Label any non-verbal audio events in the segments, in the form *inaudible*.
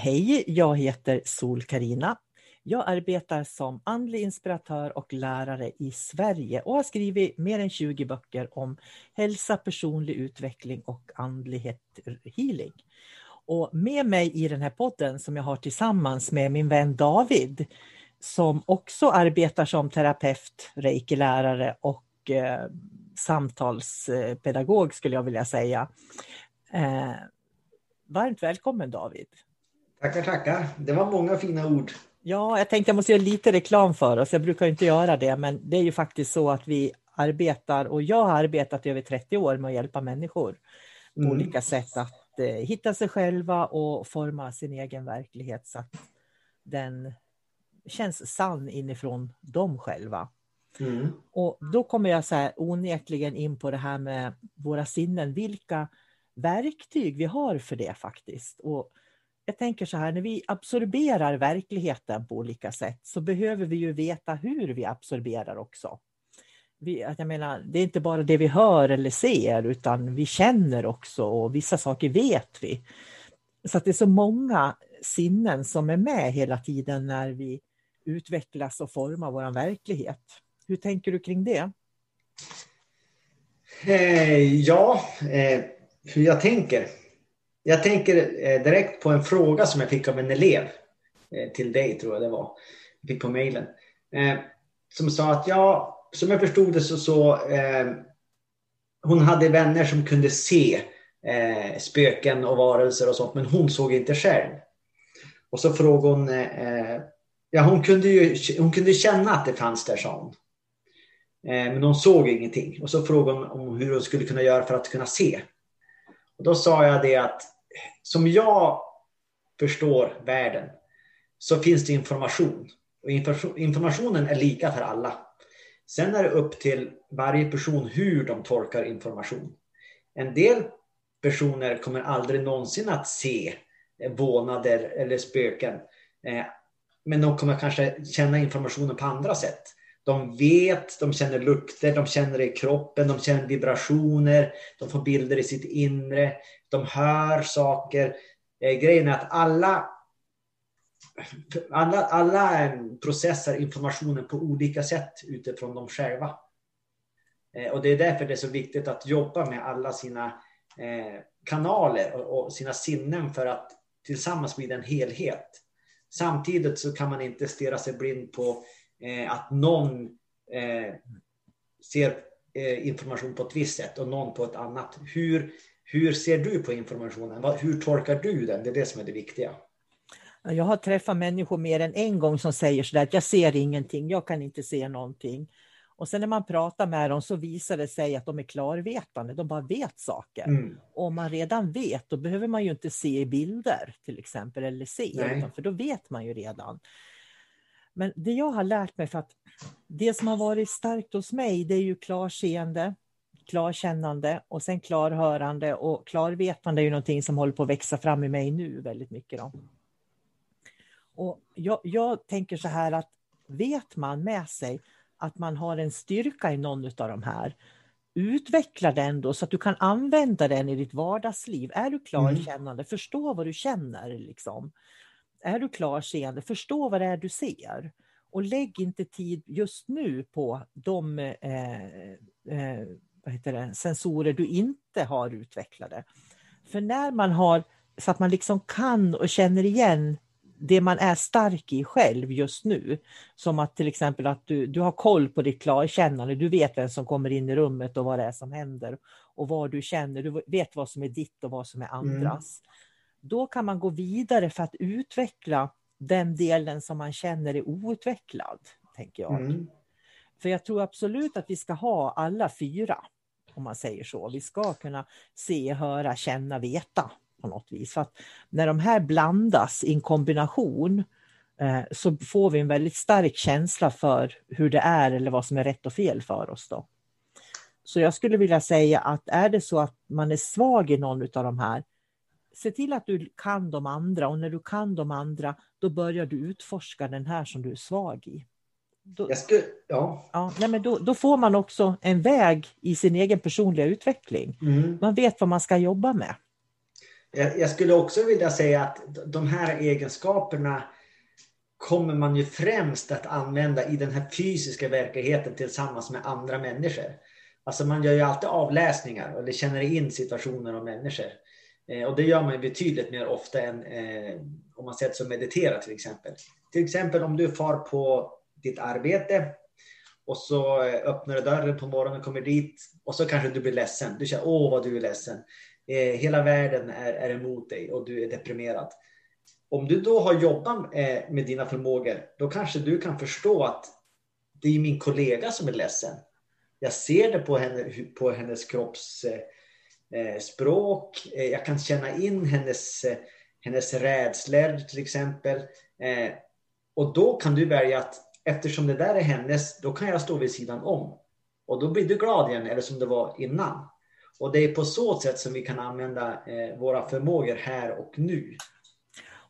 Hej, jag heter sol Karina. Jag arbetar som andlig inspiratör och lärare i Sverige och har skrivit mer än 20 böcker om hälsa, personlig utveckling och andlighet healing. Och med mig i den här podden som jag har tillsammans med min vän David som också arbetar som terapeut, reiki-lärare och eh, samtalspedagog skulle jag vilja säga. Eh, varmt välkommen David! Tackar, tackar. Det var många fina ord. Ja, jag tänkte jag måste göra lite reklam för oss. Jag brukar inte göra det, men det är ju faktiskt så att vi arbetar och jag har arbetat i över 30 år med att hjälpa människor på Mm. olika sätt att eh, hitta sig själva och forma sin egen verklighet så att den känns sann inifrån dem själva. Mm. Och då kommer jag så här onekligen in på det här med våra sinnen, vilka verktyg vi har för det faktiskt. Och jag tänker så här, när vi absorberar verkligheten på olika sätt så behöver vi ju veta hur vi absorberar också. Vi, att jag menar, det är inte bara det vi hör eller ser utan vi känner också och vissa saker vet vi. Så att det är så många sinnen som är med hela tiden när vi utvecklas och formar vår verklighet. Hur tänker du kring det? Eh, ja, eh, hur jag tänker. Jag tänker eh, direkt på en fråga som jag fick av en elev. Eh, till dig tror jag det var. Jag fick på mejlen. Eh, som sa att ja, som jag förstod det så, så eh, hon hade vänner som kunde se eh, spöken och varelser och sånt, men hon såg inte själv. Och så frågade hon, eh, ja hon kunde ju hon kunde känna att det fanns där sa hon. Eh, men hon såg ingenting. Och så frågade hon om hur hon skulle kunna göra för att kunna se. Och då sa jag det att som jag förstår världen så finns det information. Och informationen är lika för alla. Sen är det upp till varje person hur de tolkar information. En del personer kommer aldrig någonsin att se vånader eller spöken. Eh, men de kommer kanske känna informationen på andra sätt. De vet, de känner lukter, de känner det i kroppen, de känner vibrationer, de får bilder i sitt inre, de hör saker. Eh, grejen är att alla, alla, alla processar informationen på olika sätt utifrån dem själva. Eh, och det är därför det är så viktigt att jobba med alla sina eh, kanaler och, och sina sinnen för att tillsammans bli en helhet. Samtidigt så kan man inte stirra sig blind på att någon eh, ser eh, information på ett visst sätt och någon på ett annat. Hur, hur ser du på informationen? Hur tolkar du den? Det är det som är det viktiga. Jag har träffat människor mer än en gång som säger sådär att jag ser ingenting, jag kan inte se någonting. Och sen när man pratar med dem så visar det sig att de är klarvetande, de bara vet saker. Mm. Och om man redan vet, då behöver man ju inte se i bilder till exempel, eller se, Nej. utan, för då vet man ju redan. Men det jag har lärt mig, för att det som har varit starkt hos mig, det är ju klarseende, klarkännande och sen klarhörande och klarvetande är ju någonting som håller på att växa fram i mig nu väldigt mycket. Då. Och jag, jag tänker så här att vet man med sig att man har en styrka i någon av de här, utveckla den då så att du kan använda den i ditt vardagsliv. Är du klarkännande, förstå vad du känner. Liksom. Är du klarseende, förstå vad det är du ser. Och lägg inte tid just nu på de eh, eh, vad heter det, sensorer du inte har utvecklade. För när man har, så att man liksom kan och känner igen det man är stark i själv just nu. Som att till exempel att du, du har koll på ditt klarkännande, du vet vem som kommer in i rummet och vad det är som händer. Och vad du känner, du vet vad som är ditt och vad som är andras. Mm. Då kan man gå vidare för att utveckla den delen som man känner är outvecklad, tänker jag. Mm. För jag tror absolut att vi ska ha alla fyra, om man säger så. Vi ska kunna se, höra, känna, veta på något vis. För när de här blandas i en kombination eh, så får vi en väldigt stark känsla för hur det är eller vad som är rätt och fel för oss. Då. Så jag skulle vilja säga att är det så att man är svag i någon av de här, se till att du kan de andra och när du kan de andra, då börjar du utforska den här som du är svag i. Då, skulle, ja. Ja, nej men då, då, får man också en väg i sin egen personliga utveckling. Mm. Man vet vad man ska jobba med. Jag, jag, skulle också vilja säga att de här egenskaperna kommer man ju främst att använda i den här fysiska verkligheten tillsammans med andra människor. Alltså man gör ju alltid avläsningar eller känner in situationer och människor. Eh, och det gör man betydligt mer ofta än eh, om man sätter sig och mediterar till exempel. Till exempel om du far på ditt arbete och så eh, öppnar du dörren på morgonen och kommer dit och så kanske du blir ledsen. Du känner åh vad du är ledsen. Eh, hela världen är, är emot dig och du är deprimerad. Om du då har jobbat eh, med dina förmågor, då kanske du kan förstå att det är min kollega som är ledsen. Jag ser det på, henne, på hennes kropps... Eh, Eh, språk, eh, jag kan känna in hennes, eh, hennes rädslor till exempel. Och då kan du välja att eftersom det där är hennes, då kan jag stå vid sidan om. Och då blir du glad igen, eller som det var innan. Och det är på så sätt som vi kan använda våra förmågor här och nu.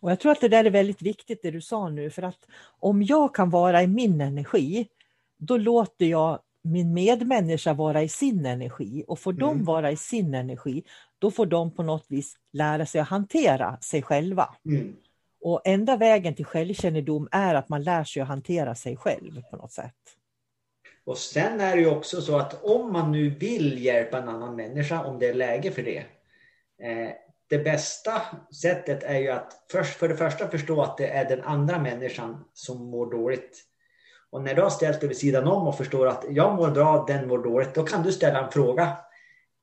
Och Jag tror att det där är väldigt viktigt det du sa nu, för att om jag kan vara i min energi, då låter jag min medmänniska vara i sin energi och får mm. de vara i sin energi, då får de på något vis lära sig att hantera sig själva. Mm. Och enda vägen till självkännedom är att man lär sig att hantera sig själv på något sätt. Och sen är det ju också så att om man nu vill hjälpa en annan människa, om det är läge för det. Eh, det bästa sättet är ju att först, för det första förstå att det är den andra människan som mår dåligt. Och när du har ställt dig vid sidan om och förstår att jag mår bra, den mår dåligt, då kan du ställa en fråga.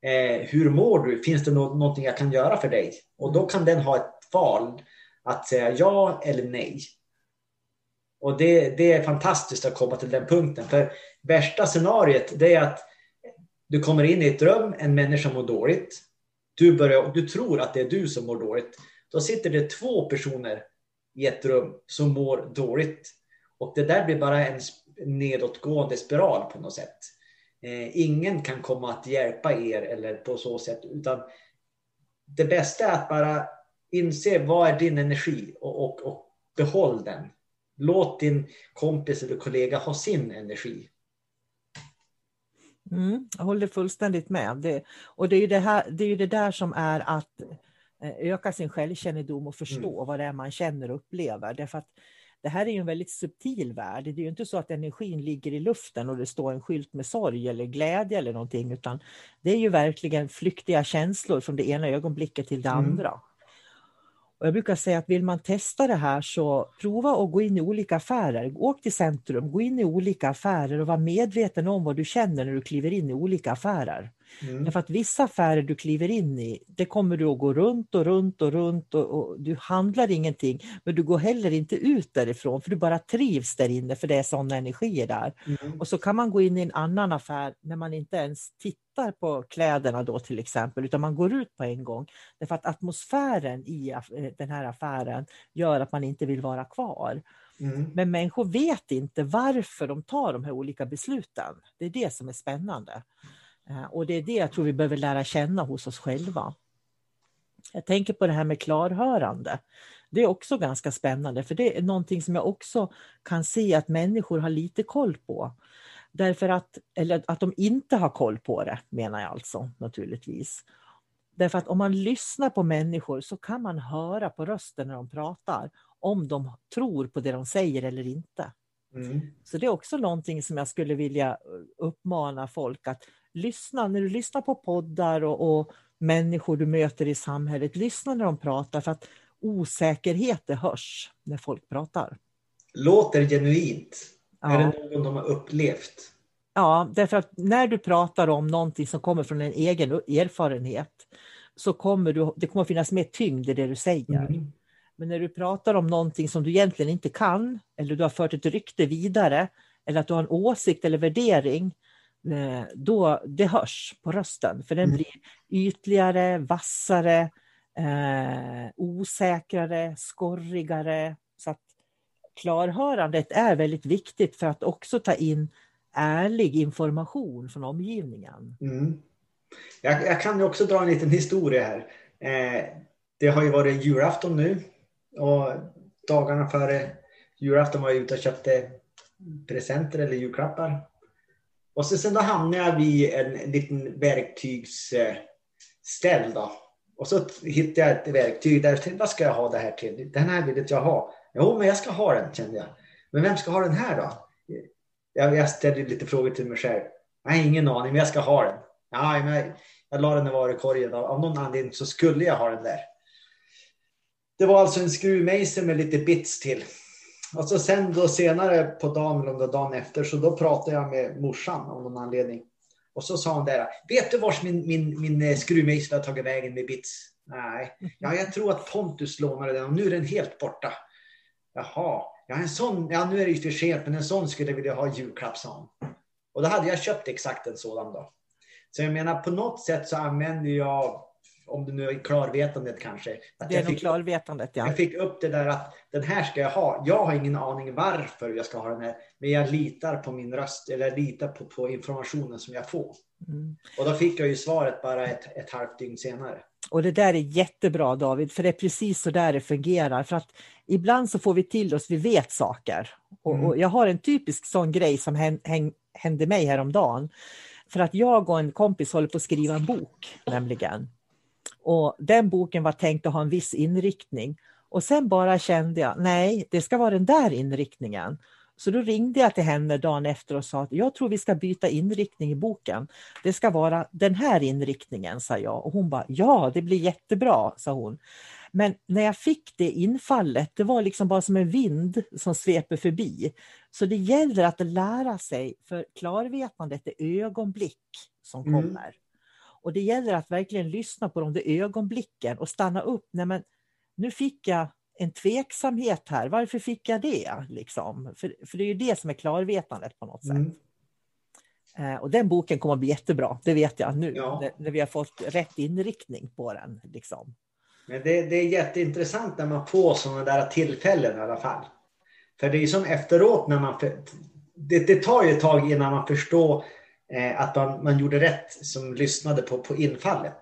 Eh, hur mår du? Finns det no någonting jag kan göra för dig? Och då kan den ha ett val att säga ja eller nej. Och det, det är fantastiskt att komma till den punkten. För värsta scenariet det är att du kommer in i ett rum, en människa mår dåligt. Du, börjar, du tror att det är du som mår dåligt. Då sitter det två personer i ett rum som mår dåligt. Och det där blir bara en nedåtgående spiral på något sätt. Eh, ingen kan komma att hjälpa er eller på så sätt. Utan det bästa är att bara inse vad är din energi och, och, och behåll den. Låt din kompis eller kollega ha sin energi. Mm, jag håller fullständigt med. Det, och det är, det, här, det är det där som är att eh, öka sin självkännedom och förstå mm. vad det är man känner och upplever. Därför att det här är ju en väldigt subtil värld. Det är ju inte så att energin ligger i luften och det står en skylt med sorg eller glädje eller någonting, utan det är ju verkligen flyktiga känslor från det ena ögonblicket till det mm. andra. Och jag brukar säga att vill man testa det här så prova att gå in i olika affärer. Åk till centrum, gå in i olika affärer och var medveten om vad du känner när du kliver in i olika affärer. Mm. Därför att vissa affärer du kliver in i, det kommer du att gå runt och runt och runt och, och, du handlar ingenting. Men du går heller inte ut därifrån för du bara trivs där inne för det är sådana energier där. Mm. Och så kan man gå in i en annan affär när man inte ens tittar på kläderna då till exempel, utan man går ut på en gång. Därför att atmosfären i eh, den här affären gör att man inte vill vara kvar. Mm. Men människor vet inte varför de tar de här olika besluten. Det är det som är spännande. Eh, och det är det jag tror vi behöver lära känna hos oss själva. Jag tänker på det här med klarhörande. Det är också ganska spännande för det är någonting som jag också kan se att människor har lite koll på. Därför att, eller att de inte har koll på det menar jag alltså naturligtvis. Därför att om man lyssnar på människor så kan man höra på rösten när de pratar om de tror på det de säger eller inte. Mm. Så det är också någonting som jag skulle vilja uppmana folk att lyssna, när du lyssnar på poddar och, och människor du möter i samhället, lyssna när de pratar för att osäkerhet det hörs när folk pratar. Låter genuint. Ja. Är det någon de har upplevt? Ja, därför att när du pratar om någonting som kommer från en egen erfarenhet så kommer du, det kommer finnas mer tyngd i det du säger. Mm. Men när du pratar om någonting som du egentligen inte kan, eller du har fört ett rykte vidare, eller att du har en åsikt eller värdering, då det hörs på rösten. För den Mm. blir ytligare, vassare, eh, osäkrare, skorrigare. Så att klarhörandet är väldigt viktigt för att också ta in ärlig information från omgivningen. Mm. Jag, jag kan ju också dra en liten historia här. Eh, det har ju varit julafton nu och dagarna före julafton var jag ute och köpte presenter eller julklappar. Och så sen då hamnade jag vid en liten verktygsställ då. Och så hittade jag ett verktyg där jag tänkte, vad ska jag ha det här till? Den här vill inte jag ha. Jo, men jag ska ha den kände jag. Men vem ska ha den här då? Jag, jag ställde lite frågor till mig själv. Jag har ingen aning, men jag ska ha den. Ja, men jag, la den i varukorgen. Av någon anledning så skulle jag ha den där. Det var alltså en skruvmejsel med lite bits till. Och så sen då senare på dagen, eller om det dagen efter, så då pratade jag med morsan av någon anledning. Och så sa hon där, vet du vars min, min, min eh, skruvmejsel har tagit vägen med bits? Nej, ja, jag tror att Pontus lånade den och nu är den helt borta. Jaha, ja, en sån, ja nu är det ju för sent, men en sån skulle jag vilja ha i julklapp, sa hon. Och då hade jag köpt exakt en sådan då. Så jag menar på något sätt så använder jag, om det nu är klarvetandet kanske. Att Det är jag, nog fick, klarvetandet, ja. jag fick upp det där att den här ska jag ha. Jag har ingen aning varför jag ska ha den här. Men jag litar på min röst eller jag litar på, på informationen som jag får. Mm. Och då fick jag ju svaret bara ett, ett halvt dygn senare. Och det där är jättebra David, för det är precis så där det fungerar. För att ibland så får vi till oss, vi vet saker. Och, Mm. och jag har en typisk sån grej som hän, hän, hände mig häromdagen. För att jag och en kompis håller på att skriva en bok nämligen. Och den boken var tänkt att ha en viss inriktning. Och sen bara kände jag, nej, det ska vara den där inriktningen. Så då ringde jag till henne dagen efter och sa att jag tror vi ska byta inriktning i boken. Det ska vara den här inriktningen, sa jag. Och hon bara, ja, det blir jättebra, sa hon. Men när jag fick det infallet, det var liksom bara som en vind som sveper förbi. Så det gäller att lära sig, för klarvetandet är ögonblick som Mm. Och det gäller att verkligen lyssna på de där ögonblicken och stanna upp. Nej, men nu fick jag en tveksamhet här. Varför fick jag det? Liksom? För, för det är ju det som är klarvetandet på något sätt. Mm. Eh, och den boken kommer att bli jättebra, det vet jag nu, Ja. när, när vi har fått rätt inriktning på den. Liksom. Men det, det är jätteintressant när man får sådana där tillfällen i alla fall. För det är ju som efteråt när man... för- Det, det tar ju ett tag innan man förstår Eh, att man, man gjorde rätt som lyssnade på, på infallet.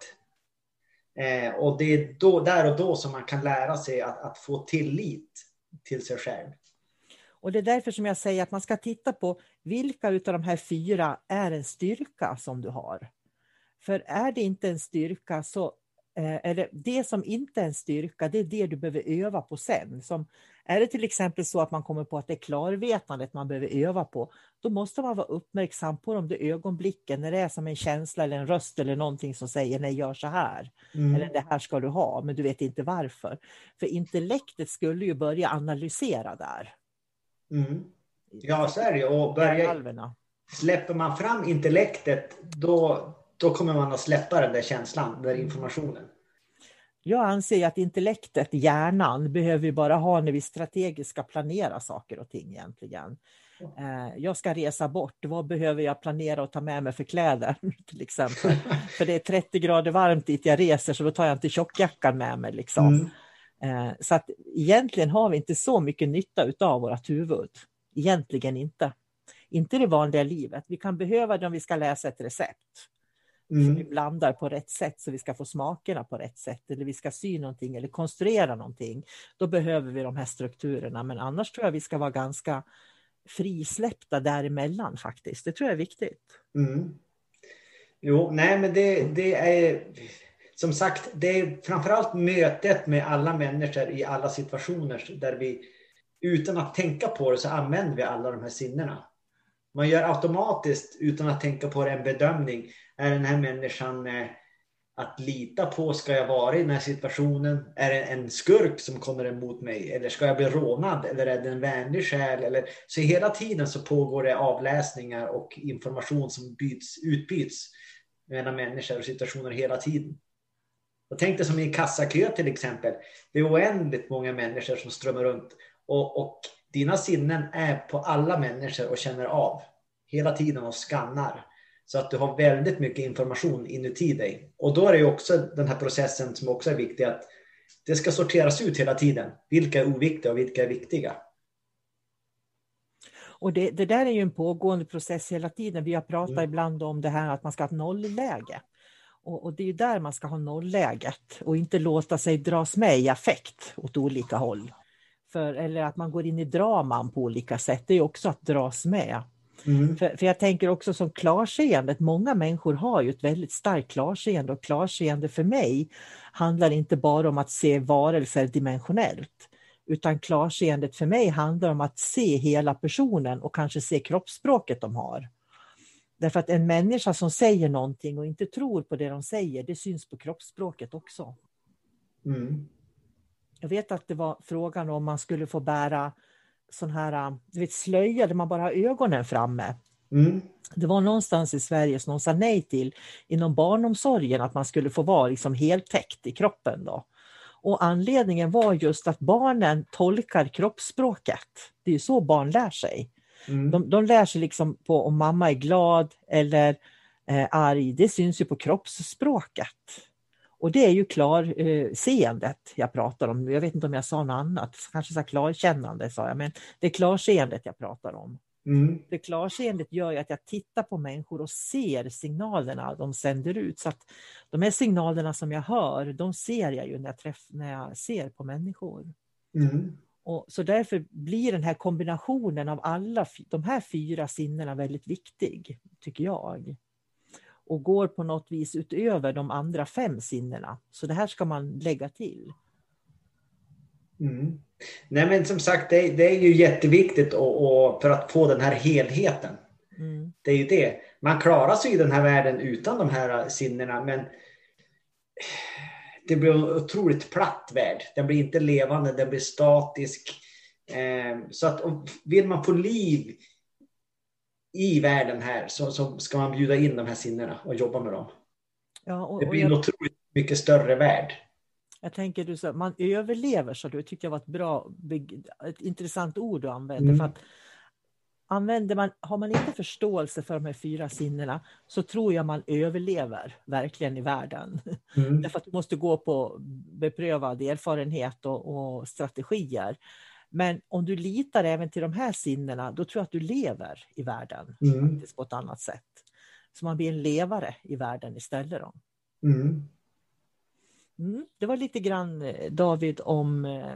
Eh, och det är då, där och då som man kan lära sig att, att få tillit till sig själv. Och det är därför som jag säger att man ska titta på vilka av de här fyra är en styrka som du har. För är det inte en styrka så eh, är det, det som inte är en styrka, det är det du behöver öva på sen. Som, är det till exempel så att man kommer på att det är klarvetandet man behöver öva på, då måste man vara uppmärksam på de där ögonblicken när det är som en känsla eller en röst eller någonting som säger nej, gör så här. Mm. Eller det här ska du ha, men du vet inte varför. För intellektet skulle ju börja analysera där. Mm. Ja, så är det. Och börjar, Hjärnhalvorna. släpper man fram intellektet då, då kommer man att släppa den där känslan, den där informationen. Jag anser att intellektet, hjärnan, behöver vi bara ha när vi strategiskt ska planera saker och ting egentligen. Eh, Jag ska resa bort, vad behöver jag planera och ta med mig för kläder *laughs* till exempel? *laughs* För det är 30 grader varmt dit jag reser så då tar jag inte tjockjackan med mig. Liksom. Mm. Eh, Så att egentligen har vi inte så mycket nytta utav vårt huvud. Egentligen inte. Inte i det vanliga livet. Vi kan behöva det om vi ska läsa ett recept. För vi Mm. blandar på rätt sätt så vi ska få smakerna på rätt sätt. Eller vi ska sy någonting eller konstruera någonting. Då behöver vi de här strukturerna. Men annars tror jag vi ska vara ganska frisläppta däremellan faktiskt. Det tror jag är viktigt. Mm. Jo, nej men det, det är som sagt, det är framförallt mötet med alla människor i alla situationer där vi utan att tänka på det så använder vi alla de här sinnena. Man gör automatiskt, utan att tänka på det, en bedömning. Är den här människan eh, att lita på? Ska jag vara i den här situationen? Är det en skurk som kommer emot mig? Eller ska jag bli rånad? Eller är det en vänlig själ? Eller... Så hela tiden så pågår det avläsningar och information som byts, utbyts mellan människor och situationer hela tiden. Och tänk dig som i en kassakö till exempel. Det är oändligt många människor som strömmar runt. Och, och dina sinnen är på alla människor och känner av hela tiden och skannar. Så att du har väldigt mycket information inuti dig. Och då är det ju också den här processen som också är viktig att det ska sorteras ut hela tiden. Vilka är oviktiga och vilka är viktiga? Och det, det där är ju en pågående process hela tiden. Vi har pratat Mm. ibland om det här att man ska ha ett nollläge. Och, och det är ju där man ska ha nollläget och inte låta sig dras med i affekt åt olika håll. För, eller att man går in i draman på olika sätt, det är också att dras med. Mm. För, för jag tänker också som klarseendet, många människor har ju ett väldigt starkt klarseende och klarseende för mig handlar inte bara om att se varelser dimensionellt. Utan klarseendet för mig handlar om att se hela personen och kanske se kroppsspråket de har. Därför att en människa som säger någonting och inte tror på det de säger, det syns på kroppsspråket också. Mm. Jag vet att det var frågan om man skulle få bära sån här du vet, slöja där man bara har ögonen framme. Mm. Det var någonstans i Sverige som de sa nej till inom barnomsorgen att man skulle få vara liksom heltäckt i kroppen. Då. Och anledningen var just att barnen tolkar kroppsspråket. Det är så barn lär sig. Mm. De, de lär sig liksom på om mamma är glad eller eh, arg. Det syns ju på kroppsspråket. Och det är ju klarseendet jag pratar om. Jag vet inte om jag sa något annat. Kanske sa klarkännande sa jag, men det är klarseendet jag pratar om. Mm. Det klarseendet gör ju att jag tittar på människor och ser signalerna de sänder ut. Så att de här signalerna som jag hör, de ser jag ju när jag, träff, när jag ser på människor. Mm. Och så därför blir den här kombinationen av alla de här fyra sinnena väldigt viktig, tycker jag. Och går på något vis utöver de andra fem sinnena. Så det här ska man lägga till. Mm. Nej men som sagt, det, det är ju jätteviktigt och, och för att få den här helheten. Mm. Det är ju det. Man klarar sig i den här världen utan de här sinnena men det blir en otroligt platt värld. Den blir inte levande, den blir statisk. Eh, så att vill man få liv i världen här så, så ska man bjuda in de här sinnena och jobba med dem. Ja, och, Det blir en jag, otroligt mycket större värld. jag tänker du sa, man överlever, så du tyckte jag var ett bra, ett intressant ord du använde. Mm. För att använder man, har man inte förståelse för de här fyra sinnena så tror jag man överlever verkligen i världen. Mm. Därför att du måste gå på beprövad erfarenhet och, och strategier. Men om du litar även till de här sinnena, då tror jag att du lever i världen Mm. faktiskt på ett annat sätt. Så man blir en levare i världen istället. Då. Mm. Mm, det var lite grann, eh, David, om eh,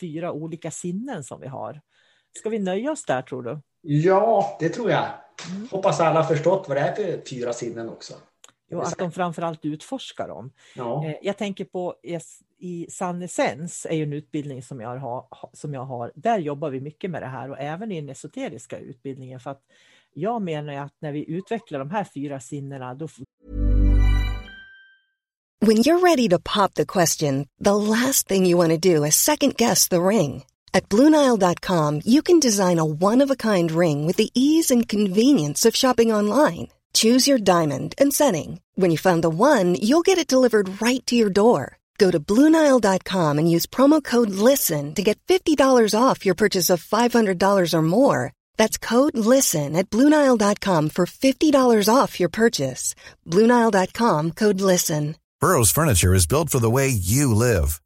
fyra olika sinnen som vi har. Ska vi nöja oss där, tror du? Ja, det tror jag. Mm. Hoppas alla förstått vad det är för fyra sinnen också. Jo, att de framförallt utforskar dem. Ja. Eh, Jag tänker på i Sann Essens är ju en utbildning som jag, har, ha- som jag har. Där jobbar vi mycket med det här och även i den esoteriska utbildningen. För att jag menar att när vi utvecklar de här fyra sinnena då When you're ready to pop the question, the last thing you want to do is second guess the ring. At Bluenile.com, you can design a one of a kind ring with the ease and convenience of shopping online. Choose your diamond and setting. When you find the one, you'll get it delivered right to your door. Go to Bluenile.com and use promo code LISTEN to get $50 off your purchase of $500 or more. That's code LISTEN at Bluenile.com for $50 off your purchase. Bluenile.com code LISTEN. Burrow's furniture is built for the way you live.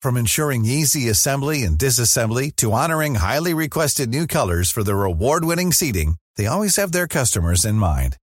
From ensuring easy assembly and disassembly to honoring highly requested new colors for their award-winning seating, they always have their customers in mind.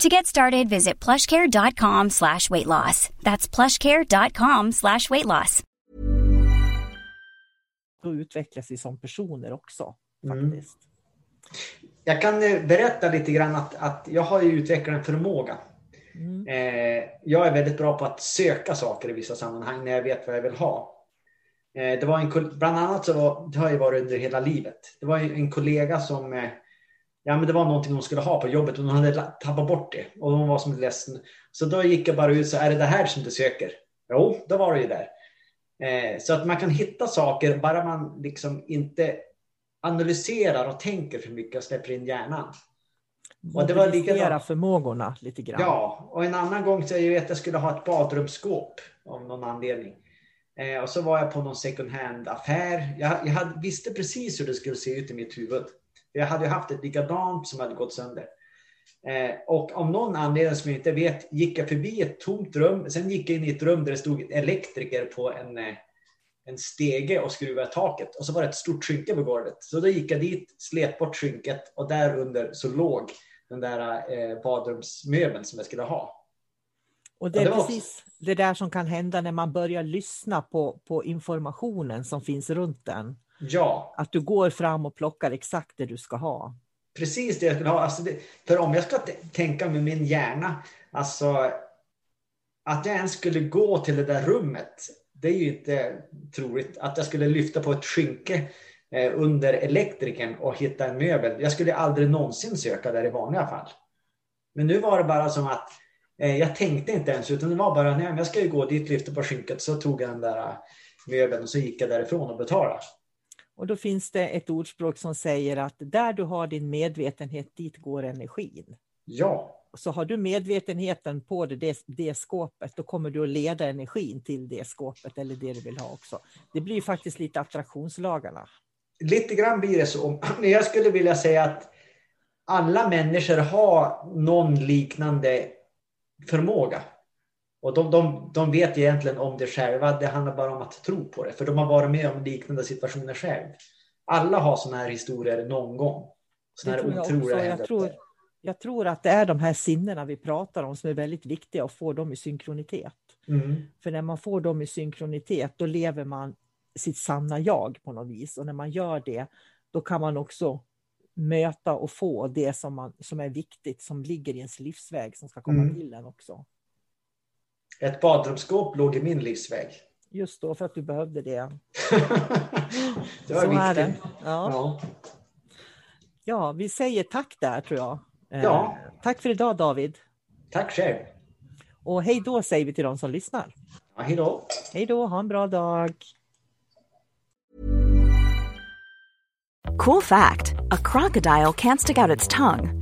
To get started, visit plushcare.com slash weight loss. That's plushcare.com slash weight loss. Och utvecklas vi som personer också. Mm. Faktiskt. Jag kan eh, berätta lite grann att, att jag har ju utvecklat en förmåga. Mm. Eh, jag är väldigt bra på att söka saker i vissa sammanhang när jag vet vad jag vill ha. Eh, det var en, bland annat så var, det har ju varit under hela livet. Det var en kollega som eh, Ja, men det var någonting hon skulle ha på jobbet och hon hade tappat bort det och hon var som ledsen. Så då gick jag bara ut så är det det här som du söker? Jo, då var det ju där. Eh, så att man kan hitta saker bara man liksom inte analyserar och tänker för mycket och släpper in hjärnan. Och det var likadant. förmågorna lite grann. Ja, och en annan gång så jag vet att jag skulle ha ett badrumsskåp av någon anledning. Eh, och så var jag på någon second hand affär. Jag, jag hade, visste precis hur det skulle se ut i mitt huvud. Jag hade ju haft ett likadant som hade gått sönder. Eh, och av någon anledning som jag inte vet gick jag förbi ett tomt rum. Sen gick jag in i ett rum där det stod elektriker på en, eh, en stege och skruvade taket. Och så var det ett stort skynke på golvet. Så då gick jag dit, slet bort skynket och där under så låg den där eh, badrumsmöbeln som jag skulle ha. Och det Ja, är det var- precis det där som kan hända när man börjar lyssna på, på informationen som finns runt den. Ja, Att du går fram och plockar exakt det du ska ha. precis det jag skulle ha. Alltså det, för om jag ska tänka med min hjärna, alltså att jag ens skulle gå till det där rummet, det är ju inte troligt. Att jag skulle lyfta på ett skynke eh, under elektrikern och hitta en möbel. Jag skulle aldrig någonsin söka där i vanliga fall. Men nu var det bara som att eh, jag tänkte inte ens, utan det var bara, nej jag ska ju gå dit, lyfta på skynket, så tog jag den där eh, möbeln och så gick jag därifrån och betalade. Och då finns det ett ordspråk som säger att där du har din medvetenhet, dit går energin. Ja, Så har du medvetenheten på det, det, det skåpet, då kommer du att leda energin till det skåpet eller det du vill ha också. Det blir faktiskt lite attraktionslagarna. lite grann blir det så. Men jag skulle vilja säga att alla människor har någon liknande förmåga. Och de, de, de vet egentligen om det själva. Det handlar bara om att tro på det. För de har varit med om liknande situationer själv. Alla har sådana här historier någon gång. Det här otroliga händelser. tror, jag tror att det är de här sinnena vi pratar om som är väldigt viktiga att få dem i synkronitet. Mm. För när man får dem i synkronitet, då lever man sitt sanna jag på något vis. Och när man gör det, då kan man också möta och få det som, man, som är viktigt, som ligger i ens livsväg, som ska komma Mm. till en också. Ett badrumsskåp låg i min livsväg. Just då, för att du behövde det. *laughs* det var Så är det. viktigt. Ja. Ja. ja, vi säger tack där tror jag. Eh, Ja. Tack för idag David. Tack själv. Och hej då säger vi till de som lyssnar. Ja, hej då. Hej då, ha en bra dag. Cool fact a crocodile can't stick out its tongue.